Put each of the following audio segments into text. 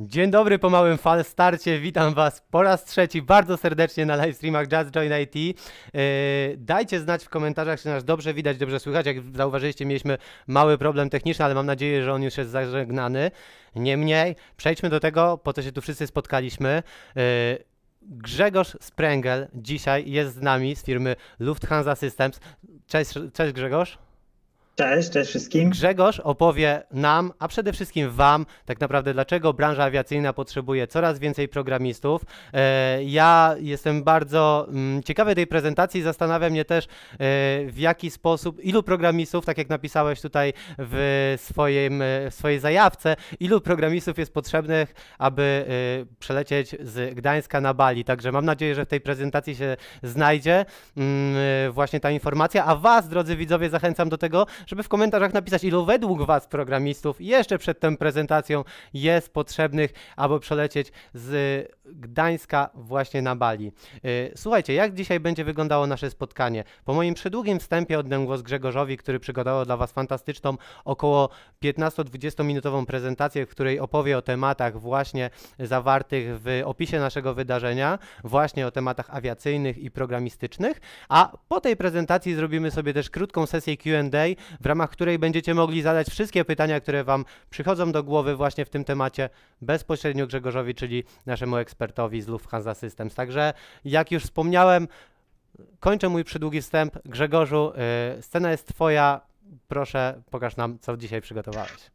Dzień dobry po małym fal starcie, witam Was po raz trzeci bardzo serdecznie na live streamach Just Join IT. Yy, dajcie znać w komentarzach, czy nas dobrze widać, dobrze słychać. Jak zauważyliście, mieliśmy mały problem techniczny, ale mam nadzieję, że on już jest zażegnany. Niemniej, przejdźmy do tego, po co się tu wszyscy spotkaliśmy. Yy, Grzegorz Sprengel dzisiaj jest z nami z firmy Lufthansa Systems. Cześć, cześć Grzegorz. Cześć, cześć wszystkim. Grzegorz opowie nam, a przede wszystkim Wam, tak naprawdę, dlaczego branża awiacyjna potrzebuje coraz więcej programistów. E, ja jestem bardzo mm, ciekawy tej prezentacji. Zastanawia mnie też, e, w jaki sposób, ilu programistów, tak jak napisałeś tutaj w, swoim, e, w swojej zajawce, ilu programistów jest potrzebnych, aby przelecieć z Gdańska na Bali. Także mam nadzieję, że w tej prezentacji się znajdzie mm, właśnie ta informacja. A Was, drodzy widzowie, zachęcam do tego, żeby w komentarzach napisać, ilu według Was programistów jeszcze przed tą prezentacją jest potrzebnych, aby przelecieć z Gdańska właśnie na Bali. Y, słuchajcie, jak dzisiaj będzie wyglądało nasze spotkanie? Po moim przedługim wstępie oddam głos Grzegorzowi, który przygotował dla Was fantastyczną, około 15-20 minutową prezentację, w której opowie o tematach właśnie zawartych w opisie naszego wydarzenia, właśnie o tematach awiacyjnych i programistycznych, a po tej prezentacji zrobimy sobie też krótką sesję Q&A, w ramach której będziecie mogli zadać wszystkie pytania, które Wam przychodzą do głowy właśnie w tym temacie bezpośrednio Grzegorzowi, czyli naszemu ekspertowi z Lufthansa Systems. Także jak już wspomniałem, kończę mój przydługi wstęp. Grzegorzu, yy, scena jest Twoja. Proszę, pokaż nam, co dzisiaj przygotowałeś.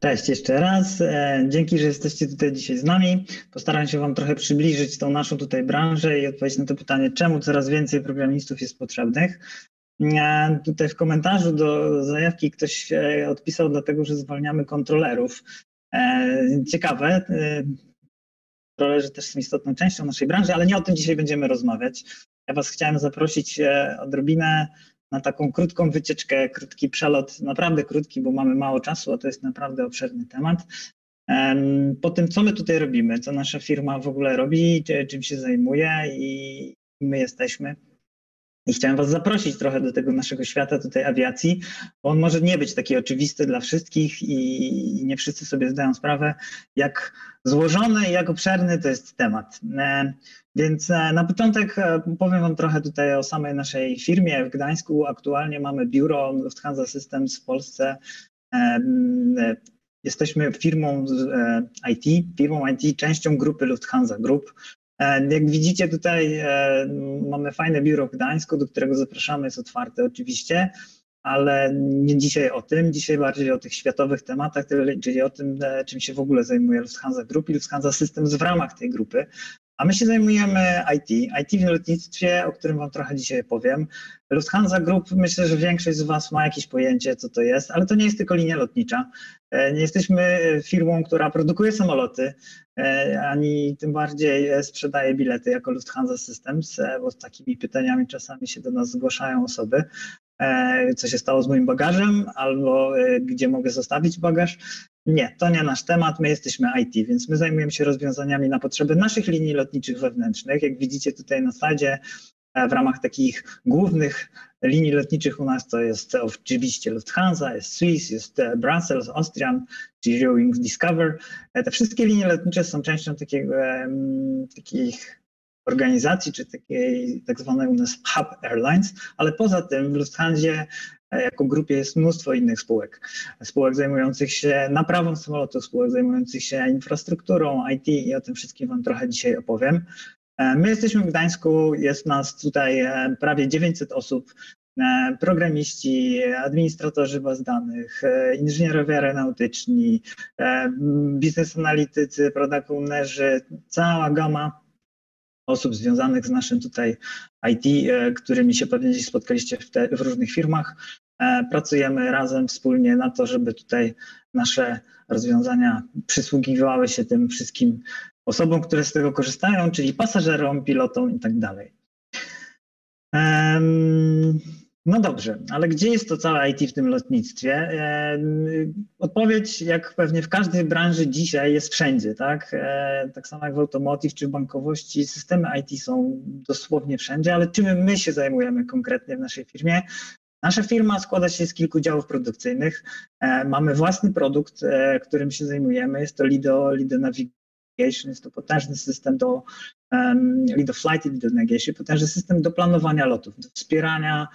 Cześć jeszcze raz. E, dzięki, że jesteście tutaj dzisiaj z nami. Postaram się Wam trochę przybliżyć tą naszą tutaj branżę i odpowiedzieć na to pytanie, czemu coraz więcej programistów jest potrzebnych. Tutaj w komentarzu do zajawki ktoś e, odpisał dlatego, że zwalniamy kontrolerów. E, ciekawe. E, kontrolerzy też są istotną częścią naszej branży, ale nie o tym dzisiaj będziemy rozmawiać. Ja Was chciałem zaprosić odrobinę na taką krótką wycieczkę, krótki przelot, naprawdę krótki, bo mamy mało czasu, a to jest naprawdę obszerny temat. Po tym, co my tutaj robimy, co nasza firma w ogóle robi, czym się zajmuje i my jesteśmy. I chciałem Was zaprosić trochę do tego naszego świata tutaj awiacji, bo on może nie być taki oczywisty dla wszystkich i nie wszyscy sobie zdają sprawę, jak złożony i jak obszerny to jest temat. E, więc e, na początek e, powiem Wam trochę tutaj o samej naszej firmie w Gdańsku. Aktualnie mamy biuro Lufthansa Systems w Polsce. Jesteśmy firmą IT, firmą IT, częścią grupy Lufthansa Group. E, jak widzicie tutaj e, mamy fajne biuro w Gdańsku, do którego zapraszamy, jest otwarte oczywiście, ale nie dzisiaj o tym, dzisiaj bardziej o tych światowych tematach, czyli o tym, e, czym się w ogóle zajmuje Lufthansa Group i Lufthansa Systems w ramach tej grupy. A my się zajmujemy IT, IT w lotnictwie, o którym Wam trochę dzisiaj powiem. Lufthansa Group, myślę, że większość z Was ma jakieś pojęcie, co to jest, ale to nie jest tylko linia lotnicza. E, nie jesteśmy firmą, która produkuje samoloty, e, ani tym bardziej sprzedaje bilety jako Lufthansa Systems, e, bo z takimi pytaniami czasami się do nas zgłaszają osoby. Co się stało z moim bagażem, albo gdzie mogę zostawić bagaż. Nie, to nie nasz temat, my jesteśmy IT, więc my zajmujemy się rozwiązaniami na potrzeby naszych linii lotniczych wewnętrznych. Jak widzicie tutaj na slajdzie, e, w ramach takich głównych linii lotniczych u nas to jest oczywiście Lufthansa, jest Swiss, jest e, Brussels, Austrian, czy Eurowings Discover. E, te wszystkie linie lotnicze są częścią takiego, takich organizacji, czy takiej tak zwanej u nas Hub Airlines, ale poza tym w Lufthansie jako grupie jest mnóstwo innych spółek. Spółek zajmujących się naprawą samolotów, spółek zajmujących się infrastrukturą, IT i o tym wszystkim Wam trochę dzisiaj opowiem. E, my jesteśmy w Gdańsku, jest nas tutaj e, prawie 900 osób, e, programiści, administratorzy baz danych, inżynierowie aeronautyczni, biznes analitycy, product ownerzy, cała gama osób związanych z naszym tutaj IT, którymi się pewnie gdzieś spotkaliście w, te, w różnych firmach. E, pracujemy razem wspólnie na to, żeby tutaj nasze rozwiązania przysługiwały się tym wszystkim osobom, które z tego korzystają, czyli pasażerom, pilotom i tak dalej. No dobrze, ale gdzie jest to całe IT w tym lotnictwie? Odpowiedź, jak pewnie w każdej branży dzisiaj, jest wszędzie, tak? E, tak samo jak w automotive czy w bankowości, systemy IT są dosłownie wszędzie, ale czym my się zajmujemy konkretnie w naszej firmie? Nasza firma składa się z kilku działów produkcyjnych. Mamy własny produkt, którym się zajmujemy. Jest to Lido, Lido Navigation, jest to potężny system do lead of flight i lead of potężny system do planowania lotów, do wspierania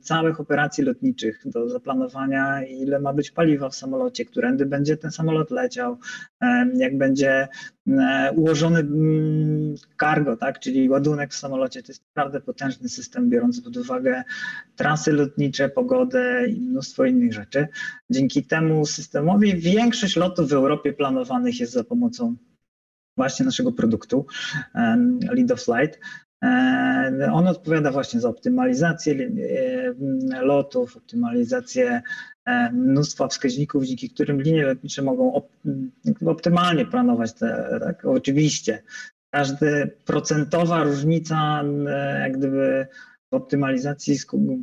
całych operacji lotniczych, do zaplanowania ile ma być paliwa w samolocie, którędy będzie ten samolot leciał, jak będzie ułożony mm, cargo, tak, czyli ładunek w samolocie. To jest naprawdę potężny system, biorąc pod uwagę trasy lotnicze, pogodę i mnóstwo innych rzeczy. Dzięki temu systemowi większość lotów w Europie planowanych jest za pomocą właśnie naszego produktu Lead of Flight. On odpowiada właśnie za optymalizację e, lotów, optymalizację e, mnóstwa wskaźników, dzięki którym linie lotnicze mogą optymalnie planować te, tak, oczywiście. Każda procentowa różnica e, jak gdyby w optymalizacji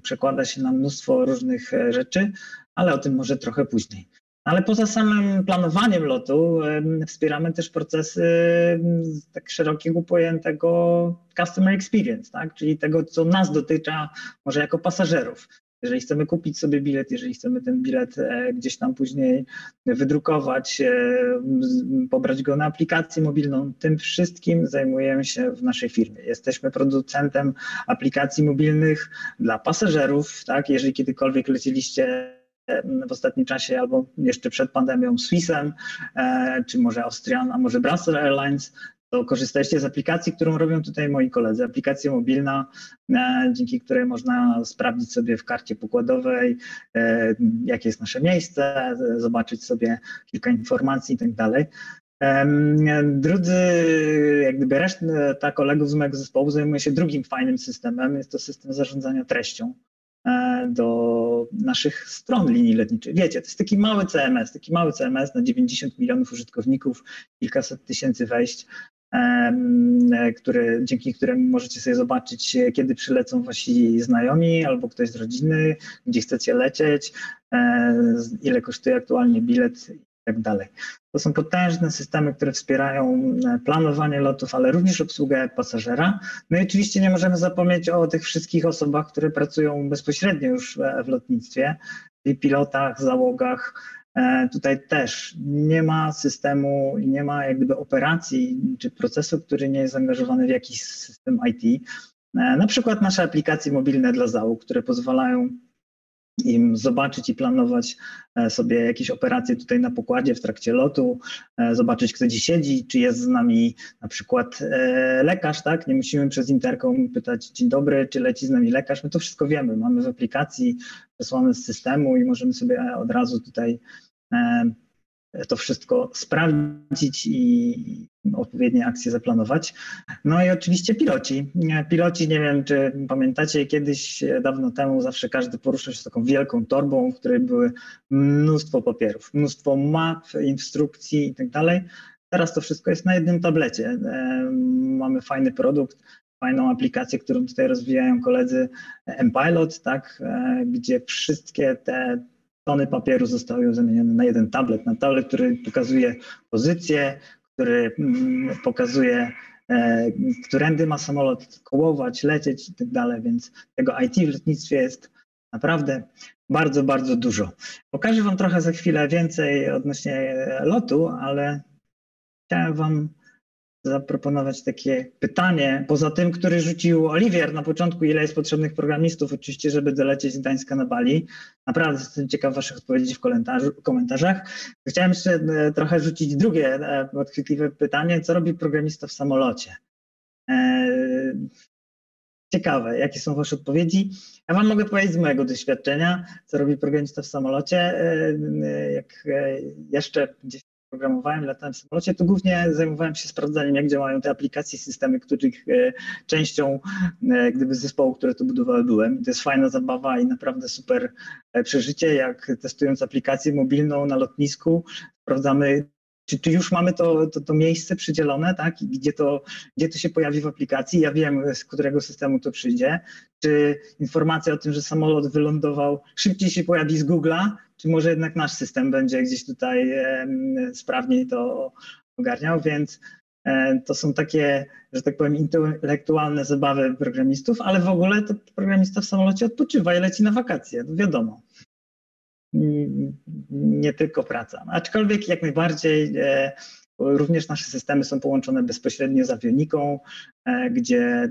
przekłada się na mnóstwo różnych rzeczy, ale o tym może trochę później. Ale poza samym planowaniem lotu wspieramy też procesy tak szerokiego pojętego customer experience, tak? czyli tego, co nas dotyczy, może jako pasażerów. Jeżeli chcemy kupić sobie bilet, jeżeli chcemy ten bilet e, gdzieś tam później wydrukować, e, pobrać go na aplikację mobilną, tym wszystkim zajmujemy się w naszej firmie. Jesteśmy producentem aplikacji mobilnych dla pasażerów, tak? Jeżeli kiedykolwiek leciliście w ostatnim czasie albo jeszcze przed pandemią Swissem, e, czy może Austrian, a może Brussels Airlines, to korzystajcie z aplikacji, którą robią tutaj moi koledzy. Aplikacja mobilna, e, dzięki której można sprawdzić sobie w karcie pokładowej, e, jakie jest nasze miejsce, zobaczyć sobie kilka informacji i tak dalej. Drudzy, jak gdyby reszta kolegów z mojego zespołu zajmuje się drugim fajnym systemem, jest to system zarządzania treścią. Do naszych stron linii lotniczych. Wiecie, to jest taki mały CMS, taki mały CMS na 90 milionów użytkowników, kilkaset tysięcy wejść, dzięki któremu możecie sobie zobaczyć, kiedy przylecą wasi znajomi albo ktoś z rodziny, gdzie chcecie lecieć, e, ile kosztuje aktualnie bilet tak dalej. To są potężne systemy, które wspierają e, planowanie lotów, ale również obsługę pasażera. No i oczywiście nie możemy zapomnieć o tych wszystkich osobach, które pracują bezpośrednio już w lotnictwie, czyli pilotach, załogach. E, tutaj też nie ma systemu i nie ma jak gdyby operacji czy procesu, który nie jest zaangażowany w jakiś system IT. E, na przykład nasze aplikacje mobilne dla załóg, które pozwalają im zobaczyć i planować e, sobie jakieś operacje tutaj na pokładzie w trakcie lotu, e, zobaczyć kto gdzie siedzi, czy jest z nami na przykład e, lekarz, tak? Nie musimy przez interkom pytać dzień dobry, czy leci z nami lekarz, my to wszystko wiemy, mamy w aplikacji przesłane z systemu i możemy sobie od razu tutaj to wszystko sprawdzić i odpowiednie akcje zaplanować. No i oczywiście piloci. Piloci, nie wiem czy pamiętacie, kiedyś dawno temu zawsze każdy poruszał się taką wielką torbą, w której były mnóstwo papierów, mnóstwo map, instrukcji i tak dalej. Teraz to wszystko jest na jednym tablecie. Mamy fajny produkt, fajną aplikację, którą tutaj rozwijają koledzy MPilot, tak, e, gdzie wszystkie te tony papieru zostały zamienione na jeden tablet, na tablet, który pokazuje pozycję, który mm, pokazuje, e, którędy ma samolot kołować, lecieć i tak dalej, więc tego IT w lotnictwie jest naprawdę bardzo, bardzo dużo. Pokażę Wam trochę za chwilę więcej odnośnie lotu, ale chciałem Wam zaproponować takie pytanie, poza tym, który rzucił Oliwier na początku, ile jest potrzebnych programistów, oczywiście, żeby dolecieć z Gdańska na Bali. Naprawdę jestem ciekaw Waszych odpowiedzi w komentarzach. Chciałem jeszcze e, trochę rzucić drugie e, podchwytliwe pytanie, co robi programista w samolocie? E, ciekawe, jakie są Wasze odpowiedzi. Ja Wam mogę powiedzieć z mojego doświadczenia, co robi programista w samolocie. Jak jeszcze gdzieś programowałem, latałem w samolocie, to głównie zajmowałem się sprawdzaniem, jak działają te aplikacje, systemy, których e, częścią e, gdyby zespołu, które to budowały byłem. To jest fajna zabawa i naprawdę super e, przeżycie, jak testując aplikację mobilną na lotnisku, sprawdzamy czy, czy już mamy to, to, to, miejsce przydzielone, tak? Gdzie to, gdzie to się pojawi w aplikacji? Ja wiem, z którego systemu to przyjdzie. Czy informacja o tym, że samolot wylądował, szybciej się pojawi z Google'a, czy może jednak nasz system będzie gdzieś tutaj sprawniej to ogarniał, więc to są takie, że tak powiem, intelektualne zabawy programistów, ale w ogóle to programista w samolocie odpoczywa i leci na wakacje, to wiadomo. Nie tylko praca. Aczkolwiek jak najbardziej Również nasze systemy są połączone bezpośrednio z awioniką, e, gdzie e,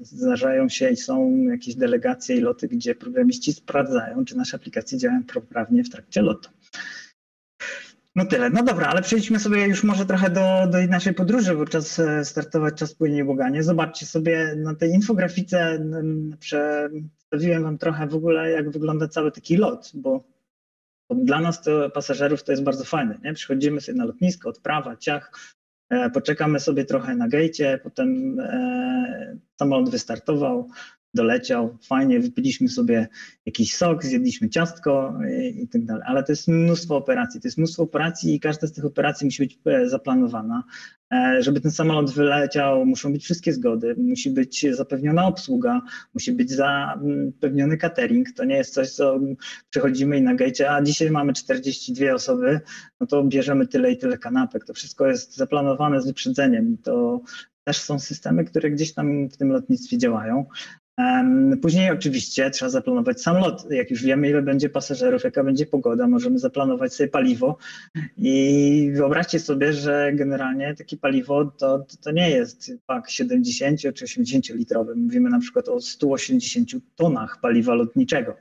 zdarzają się i są jakieś delegacje i loty, gdzie programiści sprawdzają, czy nasze aplikacje działają poprawnie w trakcie lotu. No tyle. No dobra, ale przejdźmy sobie już może trochę do, do naszej podróży, bo czas e, startować, czas płynie błoganie. Zobaczcie sobie na tej infografice, przedstawiłem wam trochę w ogóle, jak wygląda cały taki lot, bo dla nas to pasażerów to jest bardzo fajne. Nie? Przychodzimy sobie na lotnisko, odprawa, ciach, e, poczekamy sobie trochę na gejcie, potem e, samolot wystartował, doleciał, fajnie, wypiliśmy sobie jakiś sok, zjedliśmy ciastko i, tak dalej. Ale to jest mnóstwo operacji. To jest mnóstwo operacji i każda z tych operacji musi być e, zaplanowana. E, żeby ten samolot wyleciał, muszą być wszystkie zgody, musi być zapewniona obsługa, musi być zapewniony catering. To nie jest coś, co przychodzimy i na gejcie, a dzisiaj mamy 42 osoby, no to bierzemy tyle i tyle kanapek. To wszystko jest zaplanowane z wyprzedzeniem. To też są systemy, które gdzieś tam w tym lotnictwie działają. Później oczywiście trzeba zaplanować sam lot. Jak już wiemy, ile będzie pasażerów, jaka będzie pogoda, możemy zaplanować sobie paliwo. I wyobraźcie sobie, że generalnie takie paliwo to, to nie jest pak 70 czy 80 litrowy. Mówimy na przykład o 180 tonach paliwa lotniczego.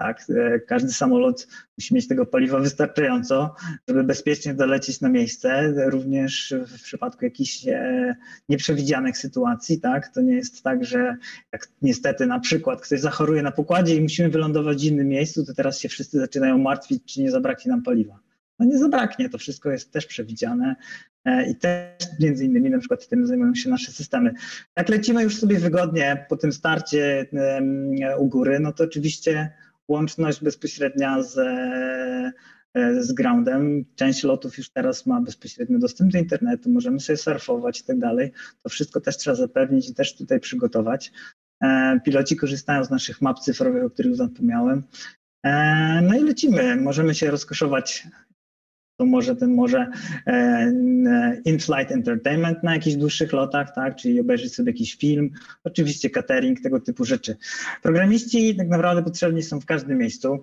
Tak, e, każdy samolot musi mieć tego paliwa wystarczająco, żeby bezpiecznie dolecieć na miejsce. Również w przypadku jakichś e, nieprzewidzianych sytuacji, tak, to nie jest tak, że jak niestety na przykład ktoś zachoruje na pokładzie i musimy wylądować w innym miejscu, to teraz się wszyscy zaczynają martwić, czy nie zabraknie nam paliwa. No nie zabraknie, to wszystko jest też przewidziane e, i też między innymi na przykład tym zajmują się nasze systemy. Jak lecimy już sobie wygodnie po tym starcie u góry, no to oczywiście łączność bezpośrednia z, e, z groundem. Część lotów już teraz ma bezpośredni dostęp do internetu, możemy sobie surfować i tak dalej. To wszystko też trzeba zapewnić i też tutaj przygotować. E, piloci korzystają z naszych map cyfrowych, o których zapomniałem. E, no i lecimy. Możemy się rozkoszować to może ten może e, in-flight entertainment na jakichś dłuższych lotach, tak, czyli obejrzeć sobie jakiś film, oczywiście catering, tego typu rzeczy. Programiści tak naprawdę potrzebni są w każdym miejscu.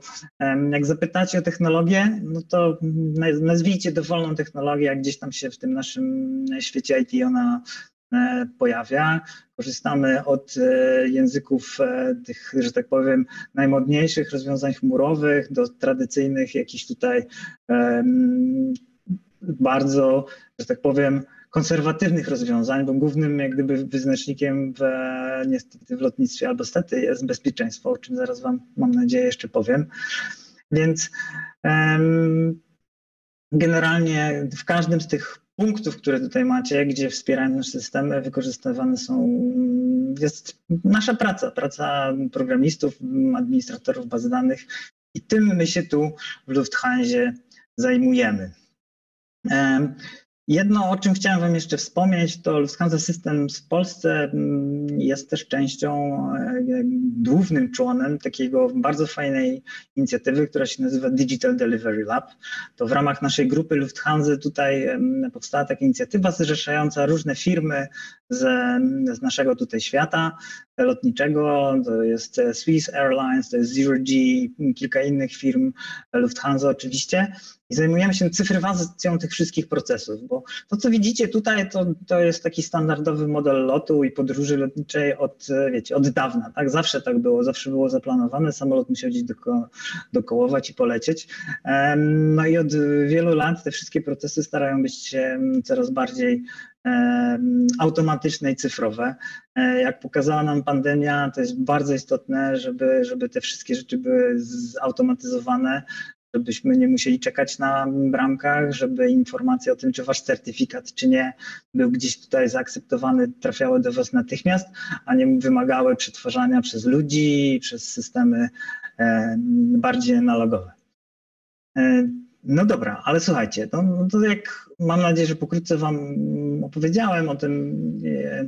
Jak zapytacie o technologię, no to nazwijcie dowolną technologię, jak gdzieś tam się w tym naszym świecie IT ona pojawia. Korzystamy od e, języków e, tych, że tak powiem, najmodniejszych rozwiązań chmurowych do tradycyjnych jakichś tutaj bardzo, że tak powiem, konserwatywnych rozwiązań, bo głównym jak gdyby wyznacznikiem w, niestety w lotnictwie albo stety jest bezpieczeństwo, o czym zaraz Wam mam nadzieję jeszcze powiem. Więc generalnie w każdym z tych punktów, które tutaj macie, gdzie wspierają nasz system, wykorzystywane są, jest nasza praca, praca programistów, administratorów baz danych i tym my się tu w Lufthansa zajmujemy. Jedno, o czym chciałem Wam jeszcze wspomnieć, to Lufthansa Systems w Polsce mm, jest też częścią, e, głównym członem takiego bardzo fajnej inicjatywy, która się nazywa Digital Delivery Lab. To w ramach naszej grupy Lufthansa tutaj powstała taka inicjatywa zrzeszająca różne firmy z, z naszego tutaj świata lotniczego. To jest Swiss Airlines, to jest Zero G, kilka innych firm, Lufthansa oczywiście i zajmujemy się cyfryzacją tych wszystkich procesów, bo to, co widzicie tutaj, to, to jest taki standardowy model lotu i podróży lotniczej od, wiecie, od dawna, tak? Zawsze tak było, zawsze było zaplanowane, samolot musiał gdzieś doko, dokołować i polecieć. No i od wielu lat te wszystkie procesy starają być coraz bardziej automatyczne i cyfrowe. E, jak pokazała nam pandemia, to jest bardzo istotne, żeby, żeby te wszystkie rzeczy były zautomatyzowane, żebyśmy nie musieli czekać na bramkach, żeby informacje o tym, czy wasz certyfikat, czy nie, był gdzieś tutaj zaakceptowany, trafiały do was natychmiast, a nie wymagały przetwarzania przez ludzi, przez systemy e, bardziej analogowe. E, no dobra, ale słuchajcie, to, to jak mam nadzieję, że pokrótce Wam opowiedziałem o tym, e,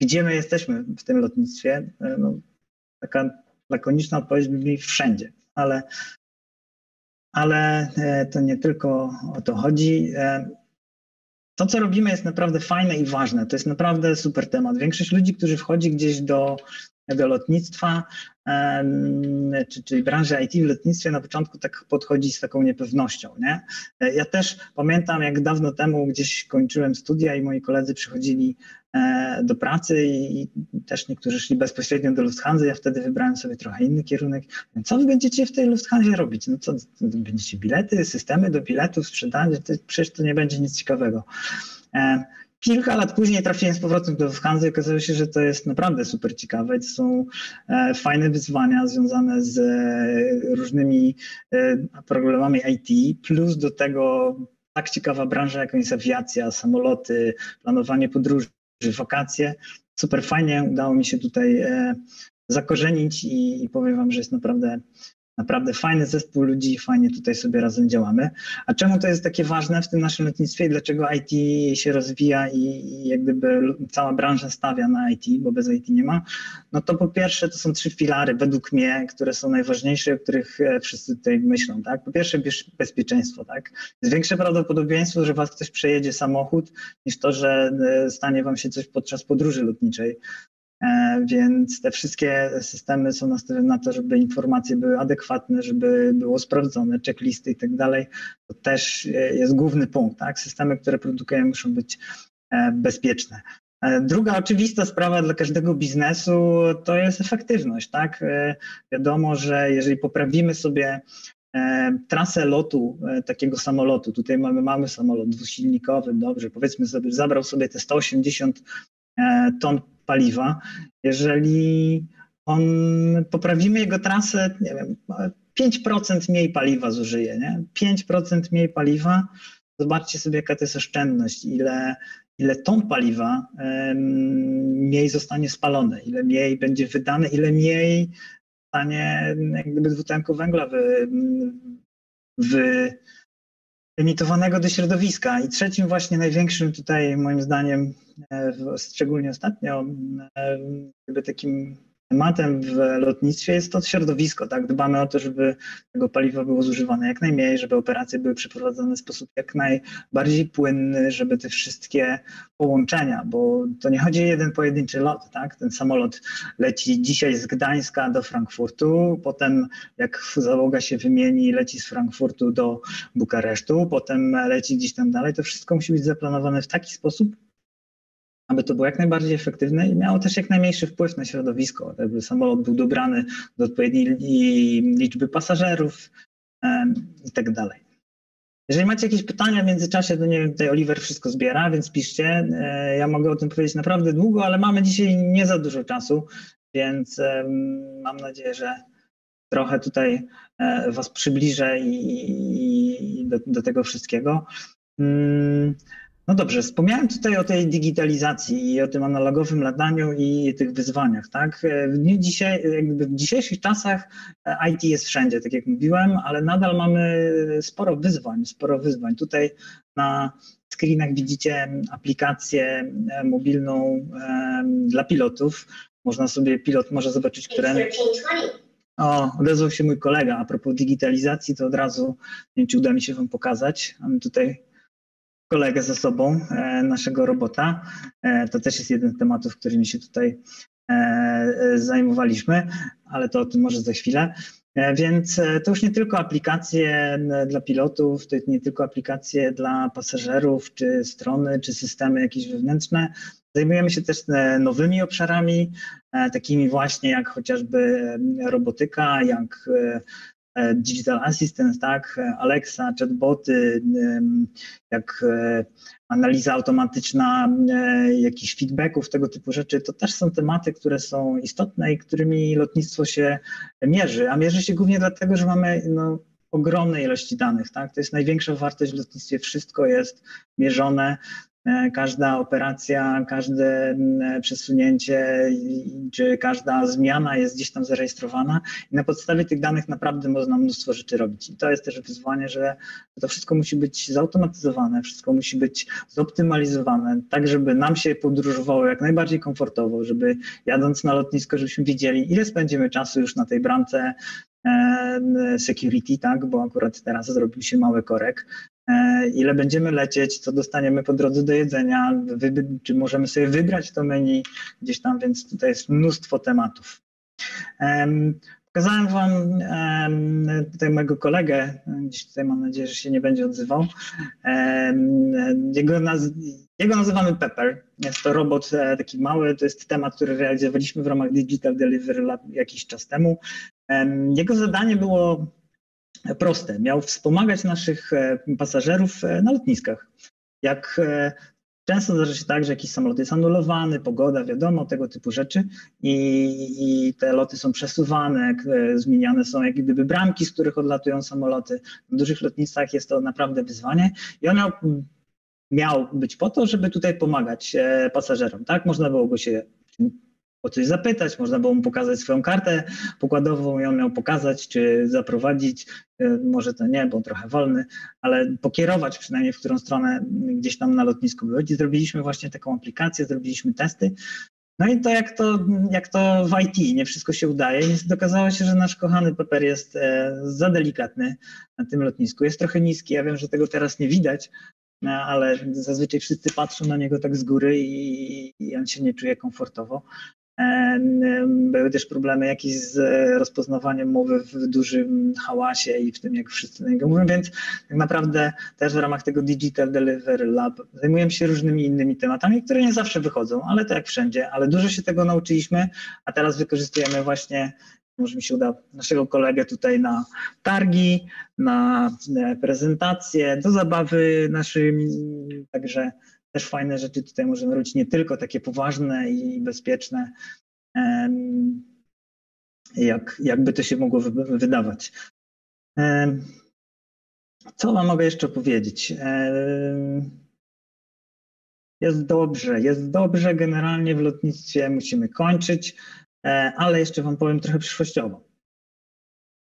gdzie my jesteśmy w tym lotnictwie. No, taka lakoniczna odpowiedź brzmi wszędzie, ale ale e, to nie tylko o to chodzi. E, to, co robimy, jest naprawdę fajne i ważne. To jest naprawdę super temat. Większość ludzi, którzy wchodzi gdzieś do, do lotnictwa, czy, czyli branży IT w lotnictwie na początku tak podchodzi z taką niepewnością. Nie? Ja też pamiętam, jak dawno temu gdzieś kończyłem studia i moi koledzy przychodzili e, do pracy i też niektórzy szli bezpośrednio do Lufthansa. Ja wtedy wybrałem sobie trochę inny kierunek. Co wy będziecie w tej Lufthansie robić? No co, będziecie bilety, systemy do biletów sprzedać? Przecież to nie będzie nic ciekawego. Kilka lat później trafiłem z powrotem do Lufthansa i okazało się, że to jest naprawdę super ciekawe. To są e, fajne wyzwania związane z e, różnymi e, problemami IT, plus do tego tak ciekawa branża, jaką jest awiacja, samoloty, planowanie podróży, wakacje. Super fajnie udało mi się tutaj zakorzenić i powiem Wam, że jest naprawdę Naprawdę fajny zespół ludzi, fajnie tutaj sobie razem działamy. A czemu to jest takie ważne w tym naszym lotnictwie i dlaczego IT się rozwija i, i jak gdyby cała branża stawia na IT, bo bez IT nie ma? No to po pierwsze to są trzy filary według mnie, które są najważniejsze, o których e, wszyscy tutaj myślą. Tak? Po pierwsze bezpieczeństwo. Tak? Jest większe prawdopodobieństwo, że was ktoś przejedzie samochód, niż to, że e, stanie wam się coś podczas podróży lotniczej. E, więc te wszystkie systemy są nastawione na to, żeby informacje były adekwatne, żeby było sprawdzone, checklisty i tak dalej. To też jest główny punkt. Tak? Systemy, które produkujemy, muszą być e, bezpieczne. E, druga oczywista sprawa dla każdego biznesu to jest efektywność. Tak? Wiadomo, że jeżeli poprawimy sobie trasę lotu takiego samolotu, tutaj mamy mamy samolot dwusilnikowy, dobrze, powiedzmy sobie, zabrał sobie te 180 ton paliwa. Jeżeli on poprawimy jego trasę, nie wiem, 5% mniej paliwa zużyje, nie? 5% mniej paliwa, zobaczcie sobie, jaka to jest oszczędność, ile, ile ton paliwa mniej zostanie spalone, ile mniej będzie wydane, ile mniej stanie jak gdyby dwutlenku węgla wy, wy, emitowanego do środowiska. I trzecim właśnie największym tutaj moim zdaniem, szczególnie ostatnio, jakby takim tematem w lotnictwie jest to środowisko. Tak? Dbamy o to, żeby tego paliwa było zużywane jak najmniej, żeby operacje były przeprowadzone w sposób jak najbardziej płynny, żeby te wszystkie połączenia, bo to nie chodzi o jeden pojedynczy lot. Tak? Ten samolot leci dzisiaj z Gdańska do Frankfurtu, potem jak załoga się wymieni, leci z Frankfurtu do Bukaresztu, potem leci gdzieś tam dalej. To wszystko musi być zaplanowane w taki sposób, aby to było jak najbardziej efektywne i miało też jak najmniejszy wpływ na środowisko, żeby samolot był dobrany do odpowiedniej liczby pasażerów i tak dalej. Jeżeli macie jakieś pytania w międzyczasie, to nie wiem, tutaj Oliver wszystko zbiera, więc piszcie. E, ja mogę o tym powiedzieć naprawdę długo, ale mamy dzisiaj nie za dużo czasu, więc mam nadzieję, że trochę tutaj e, Was przybliżę i, do, do tego wszystkiego. No dobrze, wspomniałem tutaj o tej digitalizacji i o tym analogowym lataniu i tych wyzwaniach, tak? W dniu dzisiaj, jakby w dzisiejszych czasach e, IT jest wszędzie, tak jak mówiłem, ale nadal mamy sporo wyzwań, sporo wyzwań. Tutaj na screenach widzicie aplikację e, mobilną dla pilotów. Można sobie, pilot może zobaczyć, które... O, odezwał się mój kolega a propos digitalizacji, to od razu, nie wiem, czy uda mi się Wam pokazać. Mamy tutaj kolegę ze sobą, e, naszego robota. E, to też jest jeden z tematów, którymi się tutaj e, zajmowaliśmy, ale to o tym może za chwilę. Więc to już nie tylko aplikacje dla pilotów, to nie tylko aplikacje dla pasażerów, czy strony, czy systemy jakieś wewnętrzne. Zajmujemy się też nowymi obszarami, takimi właśnie jak chociażby robotyka, jak digital Assistant, tak, Alexa, chatboty, jak e, analiza automatyczna e, jakichś feedbacków, tego typu rzeczy, to też są tematy, które są istotne i którymi lotnictwo się mierzy, a mierzy się głównie dlatego, że mamy no, ogromne ilości danych, tak? To jest największa wartość w lotnictwie, wszystko jest mierzone, E, każda operacja, każde przesunięcie czy każda zmiana jest gdzieś tam zarejestrowana i na podstawie tych danych naprawdę można mnóstwo rzeczy robić. I to jest też wyzwanie, że to wszystko musi być zautomatyzowane, wszystko musi być zoptymalizowane, tak żeby nam się podróżowało jak najbardziej komfortowo, żeby jadąc na lotnisko, żebyśmy wiedzieli, ile spędzimy czasu już na tej bramce, e, security, tak, bo akurat teraz zrobił się mały korek, e, ile będziemy lecieć, co dostaniemy po drodze do jedzenia, czy możemy sobie wybrać to menu gdzieś tam, więc tutaj jest mnóstwo tematów. Pokazałem Wam tutaj mojego kolegę, gdzieś tutaj mam nadzieję, że się nie będzie odzywał. Jego, naz jego nazywamy Pepper. Jest to robot e, taki mały, to jest temat, który realizowaliśmy w ramach Digital Delivery Lab jakiś czas temu. Jego zadanie było proste. Miał wspomagać naszych e, pasażerów e, na lotniskach. Jak Często zdarza się tak, że jakiś samolot jest anulowany, pogoda, wiadomo, tego typu rzeczy i, i te loty są przesuwane, zmieniane są jak gdyby bramki, z których odlatują samoloty. W dużych lotnictwach jest to naprawdę wyzwanie i on miał, miał być po to, żeby tutaj pomagać e, pasażerom. Tak, można było go się o coś zapytać, można było mu pokazać swoją kartę pokładową i on miał pokazać, czy zaprowadzić, e, może to nie, bo trochę wolny, ale pokierować przynajmniej, w którą stronę gdzieś tam na lotnisku być. I zrobiliśmy właśnie taką aplikację, zrobiliśmy testy. No i to jak to, jak to w IT, nie wszystko się udaje. Niestety okazało się, że nasz kochany Pepper jest e, za delikatny na tym lotnisku. Jest trochę niski, ja wiem, że tego teraz nie widać, no, ale zazwyczaj wszyscy patrzą na niego tak z góry i, i on się nie czuje komfortowo. Były też problemy jakieś z rozpoznawaniem mowy w dużym hałasie i w tym, jak wszyscy na niego mówią, więc tak naprawdę też w ramach tego Digital Delivery Lab zajmujemy się różnymi innymi tematami, które nie zawsze wychodzą, ale to jak wszędzie, ale dużo się tego nauczyliśmy, a teraz wykorzystujemy właśnie może mi się uda naszego kolegę tutaj na targi, na prezentacje, do zabawy naszym, także też fajne rzeczy tutaj możemy robić, nie tylko takie poważne i bezpieczne, jak, jakby to się mogło wydawać. Co Wam mogę jeszcze powiedzieć? Jest dobrze, jest dobrze. Generalnie w lotnictwie musimy kończyć, e, ale jeszcze Wam powiem trochę przyszłościowo.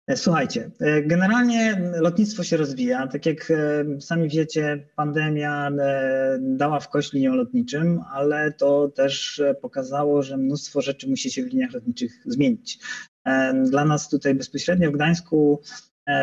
E, słuchajcie, e, generalnie lotnictwo się rozwija. Tak jak e, sami wiecie, pandemia dała w kość liniom lotniczym, ale to też pokazało, że mnóstwo rzeczy musi się w liniach lotniczych zmienić. Dla nas tutaj bezpośrednio w Gdańsku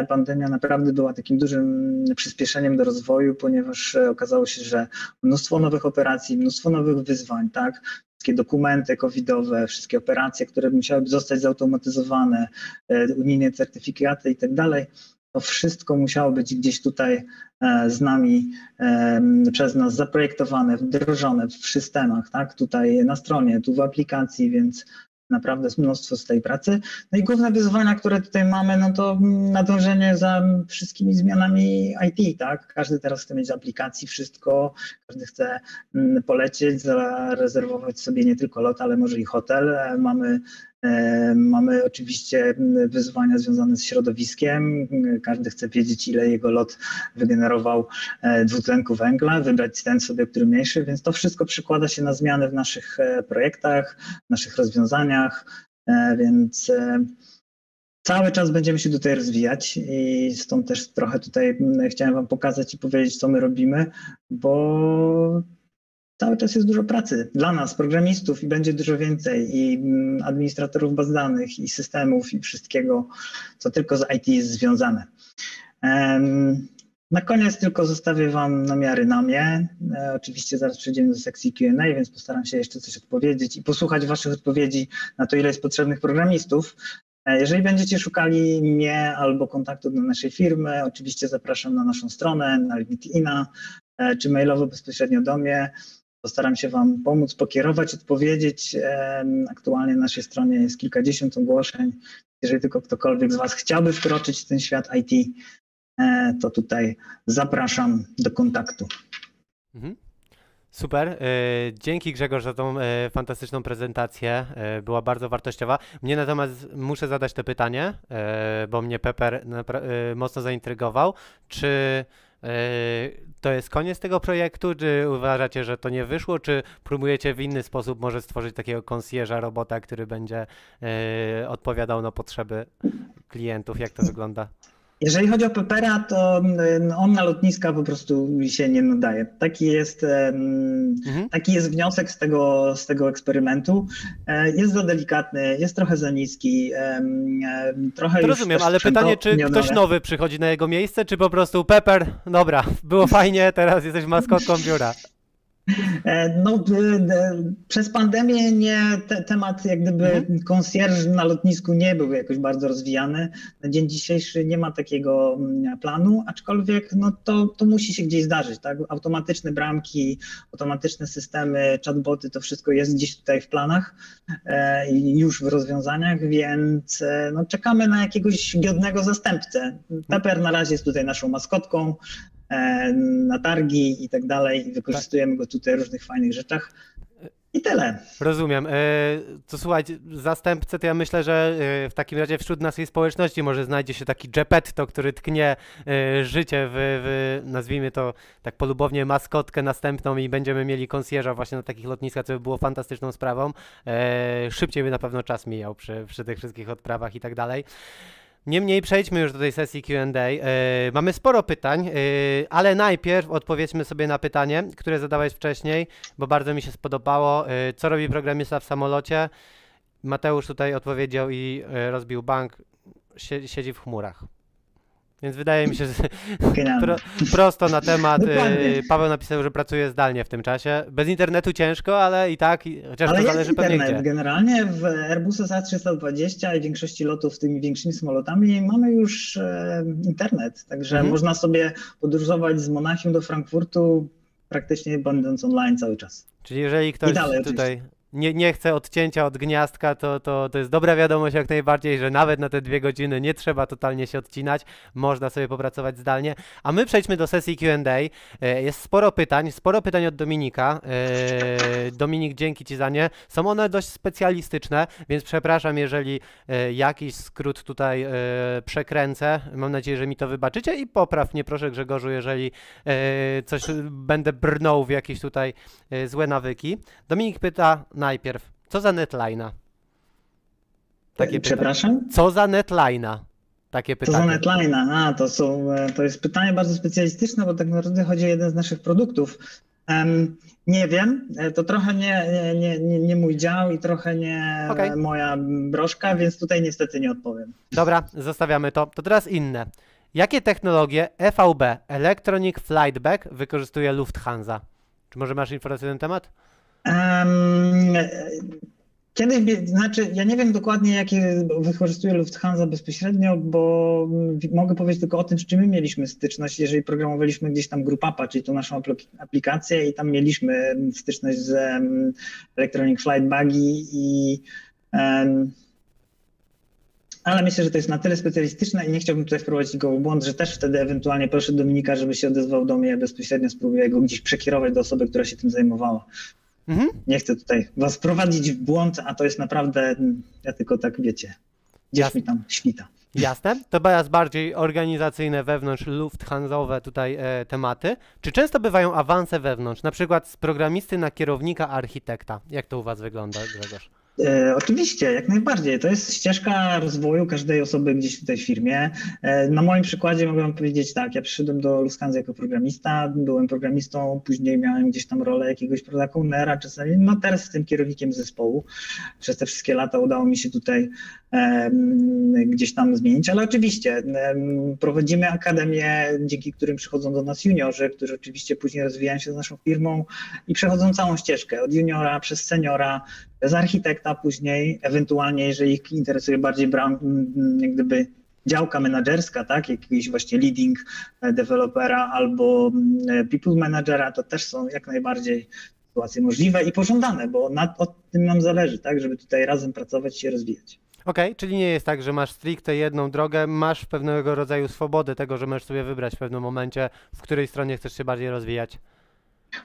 pandemia naprawdę była takim dużym przyspieszeniem do rozwoju, ponieważ okazało się, że mnóstwo nowych operacji, mnóstwo nowych wyzwań, tak? wszystkie dokumenty covidowe, wszystkie operacje, które musiałyby zostać zautomatyzowane, e, unijne certyfikaty i tak dalej, to wszystko musiało być gdzieś tutaj e, z nami, e, przez nas zaprojektowane, wdrożone w systemach, tak? Tutaj na stronie, tu w aplikacji, więc naprawdę mnóstwo z tej pracy. No i główne wyzwania, które tutaj mamy, no to nadążenie za wszystkimi zmianami IT, tak? Każdy teraz chce mieć aplikacji wszystko, każdy chce mm, polecieć, zarezerwować sobie nie tylko lot, ale może i hotel. Mamy E, mamy oczywiście wyzwania związane z środowiskiem. Każdy chce wiedzieć, ile jego lot wygenerował e, dwutlenku węgla, wybrać ten sobie, który mniejszy, więc to wszystko przykłada się na zmiany w naszych e, projektach, naszych rozwiązaniach, więc cały czas będziemy się tutaj rozwijać i stąd też trochę tutaj chciałem Wam pokazać i powiedzieć, co my robimy, bo cały czas jest dużo pracy dla nas, programistów i będzie dużo więcej i mm, administratorów baz danych i systemów i wszystkiego, co tylko z IT jest związane. Na koniec tylko zostawię Wam namiary na mnie. E, oczywiście zaraz przejdziemy do sekcji Q&A, więc postaram się jeszcze coś odpowiedzieć i posłuchać Waszych odpowiedzi na to, ile jest potrzebnych programistów. E, jeżeli będziecie szukali mnie albo kontaktu do naszej firmy, oczywiście zapraszam na naszą stronę, na LinkedIna, e, czy mailowo bezpośrednio do mnie. Postaram się Wam pomóc, pokierować, odpowiedzieć. Aktualnie na naszej stronie jest kilkadziesiąt ogłoszeń. Jeżeli tylko ktokolwiek z Was chciałby wkroczyć w ten świat IT, e, to tutaj zapraszam do kontaktu. Mhm. Super. E, dzięki Grzegorz za tą e, fantastyczną prezentację. Była bardzo wartościowa. Mnie natomiast muszę zadać to pytanie, bo mnie Pepper mocno zaintrygował. Czy to jest koniec tego projektu? Czy uważacie, że to nie wyszło? Czy próbujecie w inny sposób może stworzyć takiego konsjerza, robota, który będzie odpowiadał na potrzeby klientów? Jak to wygląda? Jeżeli chodzi o Pepera, to mm, on na lotniska po prostu się nie nadaje. Taki jest, mhm. taki jest wniosek z tego, z tego eksperymentu. E, jest za delikatny, jest trochę za niski, trochę to Rozumiem, ale pytanie, czy ktoś nowy przychodzi na jego miejsce, czy po prostu Pepper, dobra, było fajnie, teraz jesteś maskotką biura. E, no, przez pandemię nie, te, temat jak gdyby mhm. na lotnisku nie był jakoś bardzo rozwijany. Na dzień dzisiejszy nie ma takiego mm, planu, aczkolwiek no, to, to musi się gdzieś zdarzyć. Tak? Automatyczne bramki, automatyczne systemy, chatboty, to wszystko jest gdzieś tutaj w planach e, i już w rozwiązaniach, więc e, no, czekamy na jakiegoś godnego zastępcę. Pepper na razie jest tutaj naszą maskotką. E, na targi i tak dalej. Wykorzystujemy go tutaj w różnych fajnych rzeczach. I tyle. Rozumiem. E, to słuchajcie, zastępcę to ja myślę, że e, w takim razie wśród naszej społeczności może znajdzie się taki Geppetto, który tknie życie w, w, nazwijmy to tak polubownie, maskotkę następną i będziemy mieli konsjerza właśnie na takich lotniskach, co by było fantastyczną sprawą. Szybciej by na pewno czas mijał przy, przy tych wszystkich odprawach i tak dalej. Niemniej przejdźmy już do tej sesji QA. Yy, e, mamy sporo pytań, yy, ale najpierw odpowiedzmy sobie na pytanie, które zadałeś wcześniej, bo bardzo mi się spodobało. Yy, co robi programista w samolocie? Mateusz tutaj odpowiedział i rozbił bank. siedzi w chmurach. Więc wydaje mi się, że pro, prosto na temat. Y, Paweł napisał, że pracuje zdalnie w tym czasie. Bez internetu ciężko, ale i tak, chociaż ale to zależy pewnie internet. gdzie. Generalnie w Airbusie A320 i większości lotów z tymi większymi samolotami mamy już e, internet, także mhm. można sobie podróżować z Monachium do Frankfurtu praktycznie będąc online cały czas. Czyli jeżeli ktoś dalej, tutaj oczywiście nie, nie odcięcia od gniazdka, to, to, to jest dobra wiadomość jak najbardziej, że nawet na te dwie godziny nie trzeba totalnie się odcinać, można sobie popracować zdalnie. A my przejdźmy do sesji QA. E, jest sporo pytań, sporo pytań od Dominika. E, Dominik, dzięki Ci za nie. Są one dość specjalistyczne, więc przepraszam, jeżeli e, jakiś skrót tutaj przekręcę. Mam nadzieję, że mi to wybaczycie i popraw mnie proszę Grzegorzu, jeżeli coś będę brnął w jakieś tutaj złe nawyki. Dominik pyta, najpierw, co za netline'a? Takie Przepraszam? Pytanie. Co za netline'a? Takie pytanie. Co za netline'a? A, to, są, e, to jest pytanie bardzo specjalistyczne, bo tak naprawdę chodzi o jeden z naszych produktów. Um, nie wiem, e, to trochę nie, nie, nie, nie mój dział i trochę nie okay. moja broszka, więc tutaj niestety nie odpowiem. Dobra, zostawiamy to. To teraz inne. Jakie technologie EVB, Electronic Flight Bag, wykorzystuje Lufthansa? Czy może masz informację na ten temat? Um, Kiedyś, znaczy, ja nie wiem dokładnie, jakie wykorzystuje Lufthansa bezpośrednio, bo mogę powiedzieć tylko o tym, z czym my mieliśmy styczność, jeżeli programowaliśmy gdzieś tam GroupUpa, czyli tą naszą aplikację i tam mieliśmy styczność z Electronic Flight Buggy i um, ale myślę, że to jest na tyle specjalistyczne i nie chciałbym tutaj wprowadzić go w błąd, że też wtedy ewentualnie proszę Dominika, żeby się odezwał do mnie bezpośrednio, spróbuję go gdzieś przekierować do osoby, która się tym zajmowała. Mhm. Nie chcę tutaj was prowadzić w błąd, a to jest naprawdę, ja tylko tak wiecie, gdzieś Jasne. mi tam świta. Jasne. To teraz bardziej organizacyjne, wewnątrz Lufthansowe tutaj e, tematy. Czy często bywają awanse wewnątrz, na przykład z programisty na kierownika architekta? Jak to u was wygląda, Grzegorz? E, oczywiście, jak najbardziej. To jest ścieżka rozwoju każdej osoby gdzieś w firmie. E, na moim przykładzie mogę powiedzieć tak, ja przyszedłem do Lufthansa jako programista, byłem programistą, później miałem gdzieś tam rolę jakiegoś product ownera, czasami, no teraz jestem kierownikiem zespołu. Przez te wszystkie lata udało mi się tutaj gdzieś tam zmienić, ale oczywiście prowadzimy akademię, dzięki którym przychodzą do nas juniorzy, którzy oczywiście później rozwijają się z naszą firmą i przechodzą całą ścieżkę od juniora przez seniora, z architekta później, ewentualnie jeżeli ich interesuje bardziej bram, jak gdyby działka menedżerska, tak, jakiegoś właśnie leading e, dewelopera albo people managera, to też są jak najbardziej sytuacje możliwe i pożądane, bo na, o tym nam zależy, tak, żeby tutaj razem pracować i się rozwijać. Okej, okay, czyli nie jest tak, że masz stricte jedną drogę, masz pewnego rodzaju swobodę tego, że możesz sobie wybrać w pewnym momencie, w której stronie chcesz się bardziej rozwijać.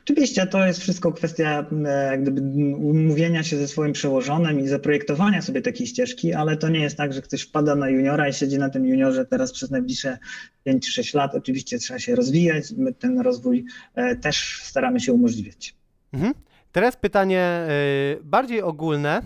Oczywiście to jest wszystko kwestia jak gdyby umówienia się ze swoim przełożonym i zaprojektowania sobie takiej ścieżki, ale to nie jest tak, że ktoś wpada na juniora i siedzi na tym juniorze teraz przez najbliższe 5 czy 6 lat. Oczywiście trzeba się rozwijać, my ten rozwój e, też staramy się umożliwiać. Mhm. Teraz pytanie y, bardziej ogólne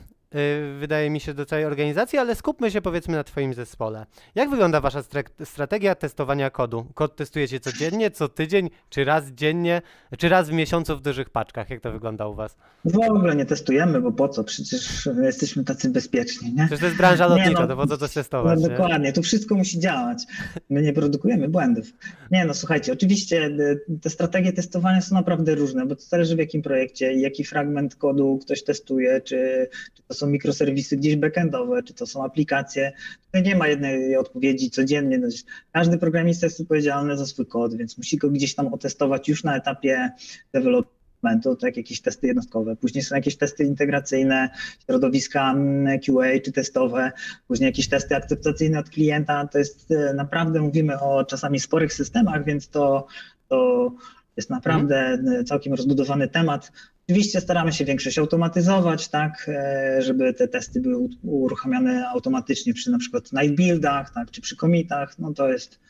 wydaje mi się, do całej organizacji, ale skupmy się powiedzmy na Twoim zespole. Jak wygląda Wasza strategia testowania kodu? Kod testujecie codziennie, co tydzień, czy raz dziennie, czy raz w miesiącu w dużych paczkach? Jak to wygląda u Was? W ogóle nie testujemy, bo po co? Przecież jesteśmy tacy bezpieczni, nie? Przecież to jest branża Nie, lotnicza, no, to po co No testować? nie? dokładnie, tu wszystko musi działać. My nie produkujemy błędów. Nie no, słuchajcie, oczywiście y, te strategie testowania są naprawdę różne, bo to zależy w jakim projekcie, jaki fragment kodu ktoś testuje, czy, czy to są mikroserwisy gdzieś backendowe, czy to są aplikacje. Tutaj nie ma jednej odpowiedzi codziennie. No, Każdy programista jest odpowiedzialny za swój kod, więc musi go gdzieś tam otestować już na etapie developmentu, tak jakieś testy jednostkowe. Później są jakieś testy integracyjne, środowiska mm, QA czy testowe, później jakieś testy akceptacyjne od klienta. To jest e, naprawdę, mówimy o czasami sporych systemach, więc to, to jest naprawdę e, całkiem rozbudowany temat. Oczywiście staramy się większość automatyzować, tak, e, żeby te testy były uruchamiane automatycznie przy na przykład night buildach, tak, czy przy commitach. No to jest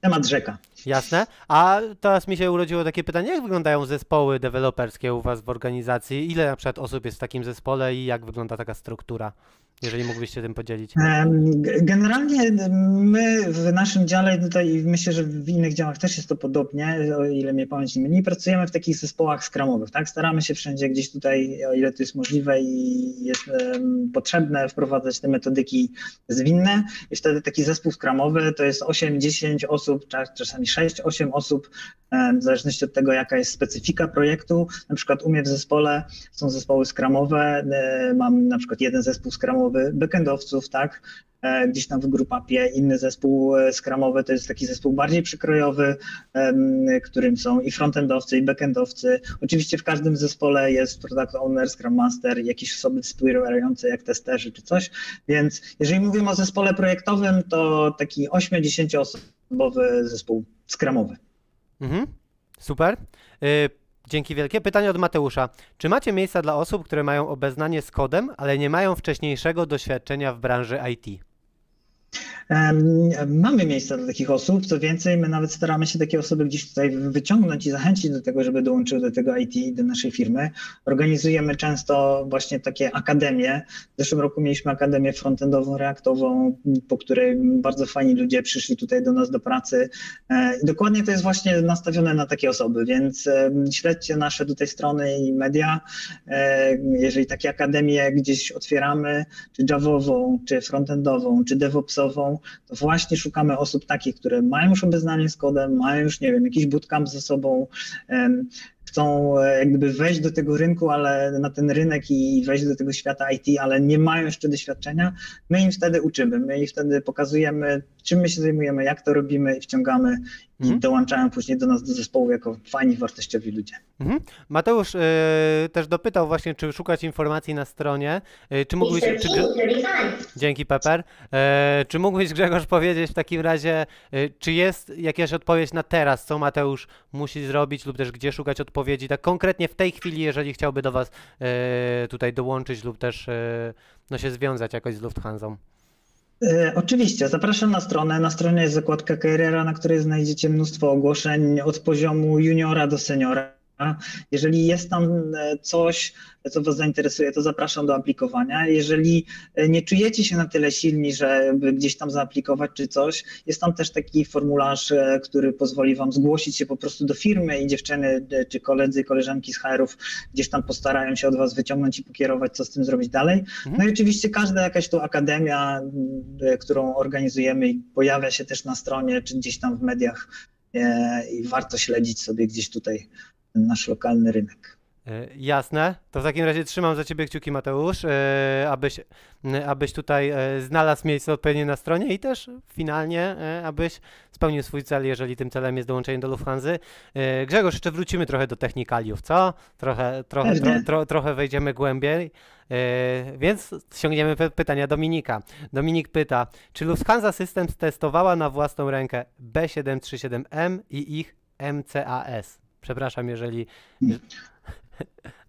temat rzeka. Jasne. A teraz mi się urodziło takie pytanie, jak wyglądają zespoły deweloperskie u Was w organizacji? Ile na przykład osób jest w takim zespole i jak wygląda taka struktura? Jeżeli mógłbyś się tym podzielić. Generalnie my w naszym dziale tutaj myślę, że w innych działach też jest to podobnie, o ile mnie pamięć nie myli, pracujemy w takich zespołach skramowych, tak? Staramy się wszędzie gdzieś tutaj, o ile to jest możliwe i jest potrzebne, wprowadzać te metodyki zwinne i wtedy taki zespół skramowy to jest 8-10 osób, czas- czasami 6-8 osób, w zależności od tego, jaka jest specyfika projektu. Na przykład u mnie w zespole są zespoły skramowe, mam na przykład jeden zespół skramowy backendowców, tak, e, gdzieś tam w grupapie, inny zespół e, skramowy to jest taki zespół bardziej przykrojowy, którym są i frontendowcy, i backendowcy. Oczywiście w każdym zespole jest product owner, scrum master, jakieś osoby wspierające jak testerzy czy coś, więc jeżeli mówimy o zespole projektowym, to taki 8-10 osobowy zespół skramowy. Mhm. Super. Dzięki wielkie. Pytanie od Mateusza. Czy macie miejsca dla osób, które mają obeznanie z kodem, ale nie mają wcześniejszego doświadczenia w branży IT? Mamy miejsca dla takich osób, co więcej, my nawet staramy się takie osoby gdzieś tutaj wyciągnąć i zachęcić do tego, żeby dołączyły do tego IT, do naszej firmy. Organizujemy często właśnie takie akademie. W zeszłym roku mieliśmy akademię frontendową, reaktową, po której bardzo fajni ludzie przyszli tutaj do nas do pracy. E, dokładnie to jest właśnie nastawione na takie osoby, więc śledźcie nasze tutaj strony i media. E, Jeżeli takie akademie gdzieś otwieramy, czy Javową, czy frontendową, czy DevOpsową, to właśnie szukamy osób takich, które mają już obeznanie z kodem, mają już, nie wiem, jakiś bootcamp ze sobą, chcą e, jak gdyby wejść do tego rynku, ale na ten rynek i wejść do tego świata IT, ale nie mają jeszcze doświadczenia. My im wtedy uczymy, my im wtedy pokazujemy, czym my się zajmujemy, jak to robimy i wciągamy i Mhm. dołączają później do nas do zespołu jako fajni, wartościowi ludzie. Mhm. Mateusz y, też dopytał właśnie, czy szukać informacji na stronie. Y, czy mógłbyś, czy, Grze- 1335. dzięki Pepper. E, czy mógłbyś Grzegorz powiedzieć w takim razie, czy jest jakaś odpowiedź na teraz, co Mateusz musi zrobić lub też gdzie szukać odpowiedzi, tak konkretnie w tej chwili, jeżeli chciałby do Was tutaj dołączyć lub też no, się związać jakoś z Lufthansą? E, Oczywiście, zapraszam na stronę. Na stronie jest zakładka kariera, na której znajdziecie mnóstwo ogłoszeń od poziomu juniora do seniora. Jeżeli jest tam e, coś, co Was zainteresuje, to zapraszam do aplikowania. Jeżeli e, nie czujecie się na tyle silni, żeby gdzieś tam zaaplikować czy coś, jest tam też taki formularz, e, który pozwoli Wam zgłosić się po prostu do firmy i dziewczyny czy koledzy, koleżanki z HR-ów gdzieś tam postarają się od Was wyciągnąć i pokierować, co z tym zrobić dalej. No i oczywiście każda jakaś tu akademia, którą organizujemy i pojawia się też na stronie czy gdzieś tam w mediach i warto śledzić sobie gdzieś tutaj ten nasz lokalny rynek. E, Jasne. To w takim razie trzymam za Ciebie kciuki, Mateusz, e, abyś, abyś tutaj e, znalazł miejsce odpowiednie na stronie i też finalnie, abyś spełnił swój cel, jeżeli tym celem jest dołączenie do Lufthansa. Grzegorz, jeszcze wrócimy trochę do technikaliów, co? Trochę, trochę, tro, tro, trochę wejdziemy głębiej, więc sięgniemy py- pytania Dominika. Dominik pyta, czy Lufthansa Systems testowała na własną rękę B737M i ich MCAS? Przepraszam, jeżeli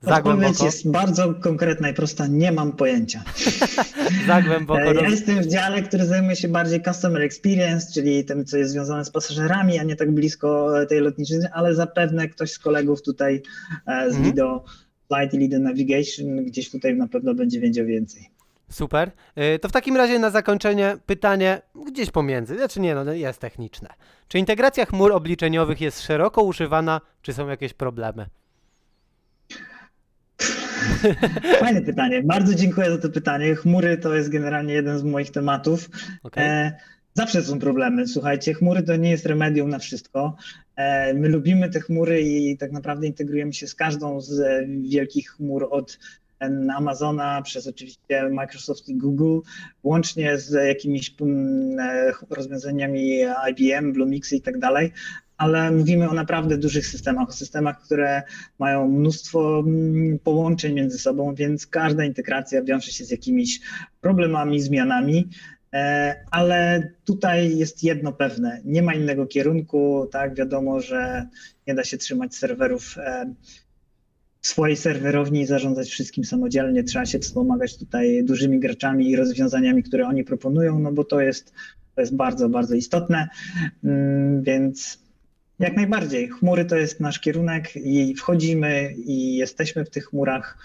za Odpowiedź głęboko, jest bardzo konkretna i prosta, nie mam pojęcia. za głęboko. E, Ja jestem w dziale, który zajmuje się bardziej customer experience, czyli tym, co jest związane z pasażerami, a nie tak blisko tej lotniczej, ale zapewne ktoś z kolegów tutaj e, z Mhm. Lido Flight i Lead Navigation, gdzieś tutaj na pewno będzie wiedział więcej. Super. Y, To w takim razie na zakończenie pytanie gdzieś pomiędzy, znaczy nie, no jest techniczne. Czy integracja chmur obliczeniowych jest szeroko używana, czy są jakieś problemy? Fajne pytanie. Bardzo dziękuję za to pytanie. Chmury to jest generalnie jeden z moich tematów. Okej. E, zawsze są problemy. Słuchajcie, chmury to nie jest remedium na wszystko. E, my lubimy te chmury i tak naprawdę integrujemy się z każdą z e, wielkich chmur od Amazona przez oczywiście Microsoft i Google, łącznie z jakimiś mm, e, rozwiązaniami IBM, Bluemixy i tak dalej. Ale mówimy o naprawdę dużych systemach, o systemach, które mają mnóstwo mm, połączeń między sobą, więc każda integracja wiąże się z jakimiś problemami, zmianami. E, Ale tutaj jest jedno pewne, nie ma innego kierunku, tak, wiadomo, że nie da się trzymać serwerów e, swojej serwerowni i zarządzać wszystkim samodzielnie, trzeba się wspomagać tutaj dużymi graczami i rozwiązaniami, które oni proponują, no bo to jest, to jest bardzo, bardzo istotne, Mm, więc jak najbardziej, chmury to jest nasz kierunek i wchodzimy i jesteśmy w tych chmurach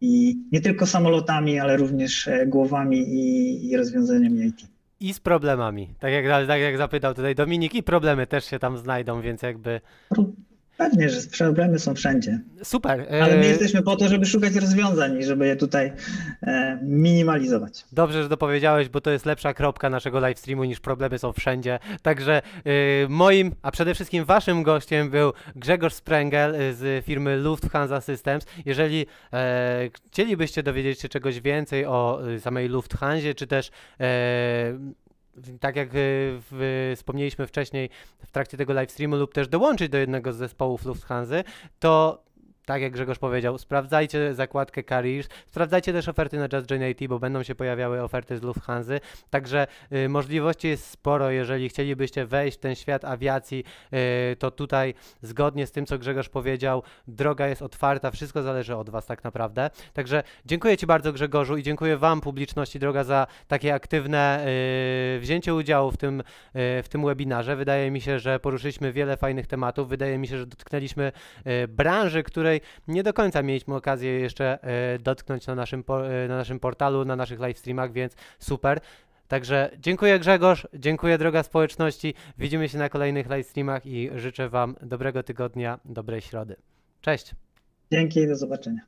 i nie tylko samolotami, ale również e, głowami i, i rozwiązaniami IT. I z problemami. Tak jak, tak jak zapytał tutaj Dominik, i problemy też się tam znajdą, więc jakby Pewnie, że problemy są wszędzie, super. ale my E, jesteśmy po to, żeby szukać rozwiązań i żeby je tutaj e, minimalizować. Dobrze, że dopowiedziałeś, bo to jest lepsza kropka naszego livestreamu niż problemy są wszędzie. Także y, moim, a przede wszystkim waszym gościem był Grzegorz Sprengel z firmy Lufthansa Systems. Jeżeli e, chcielibyście dowiedzieć się czegoś więcej o samej Lufthansie, czy też e, tak jak y, w, wspomnieliśmy wcześniej w trakcie tego livestreamu lub też dołączyć do jednego z zespołów Lufthansy, to tak jak Grzegorz powiedział, sprawdzajcie zakładkę Careers, sprawdzajcie też oferty na Just Join bo będą się pojawiały oferty z Lufthansy, także y, możliwości jest sporo, jeżeli chcielibyście wejść w ten świat awiacji, y, to tutaj zgodnie z tym, co Grzegorz powiedział, droga jest otwarta, wszystko zależy od Was tak naprawdę. Także dziękuję Ci bardzo Grzegorzu i dziękuję Wam publiczności droga za takie aktywne y, wzięcie udziału w tym, y, w tym webinarze. Wydaje mi się, że poruszyliśmy wiele fajnych tematów, wydaje mi się, że dotknęliśmy y, branży, której nie do końca mieliśmy okazję jeszcze e, dotknąć na naszym, e, na naszym portalu, na naszych live streamach, więc super. Także dziękuję Grzegorz, dziękuję droga społeczności. Widzimy się na kolejnych live streamach i życzę Wam dobrego tygodnia, dobrej środy. Cześć. Dzięki do zobaczenia.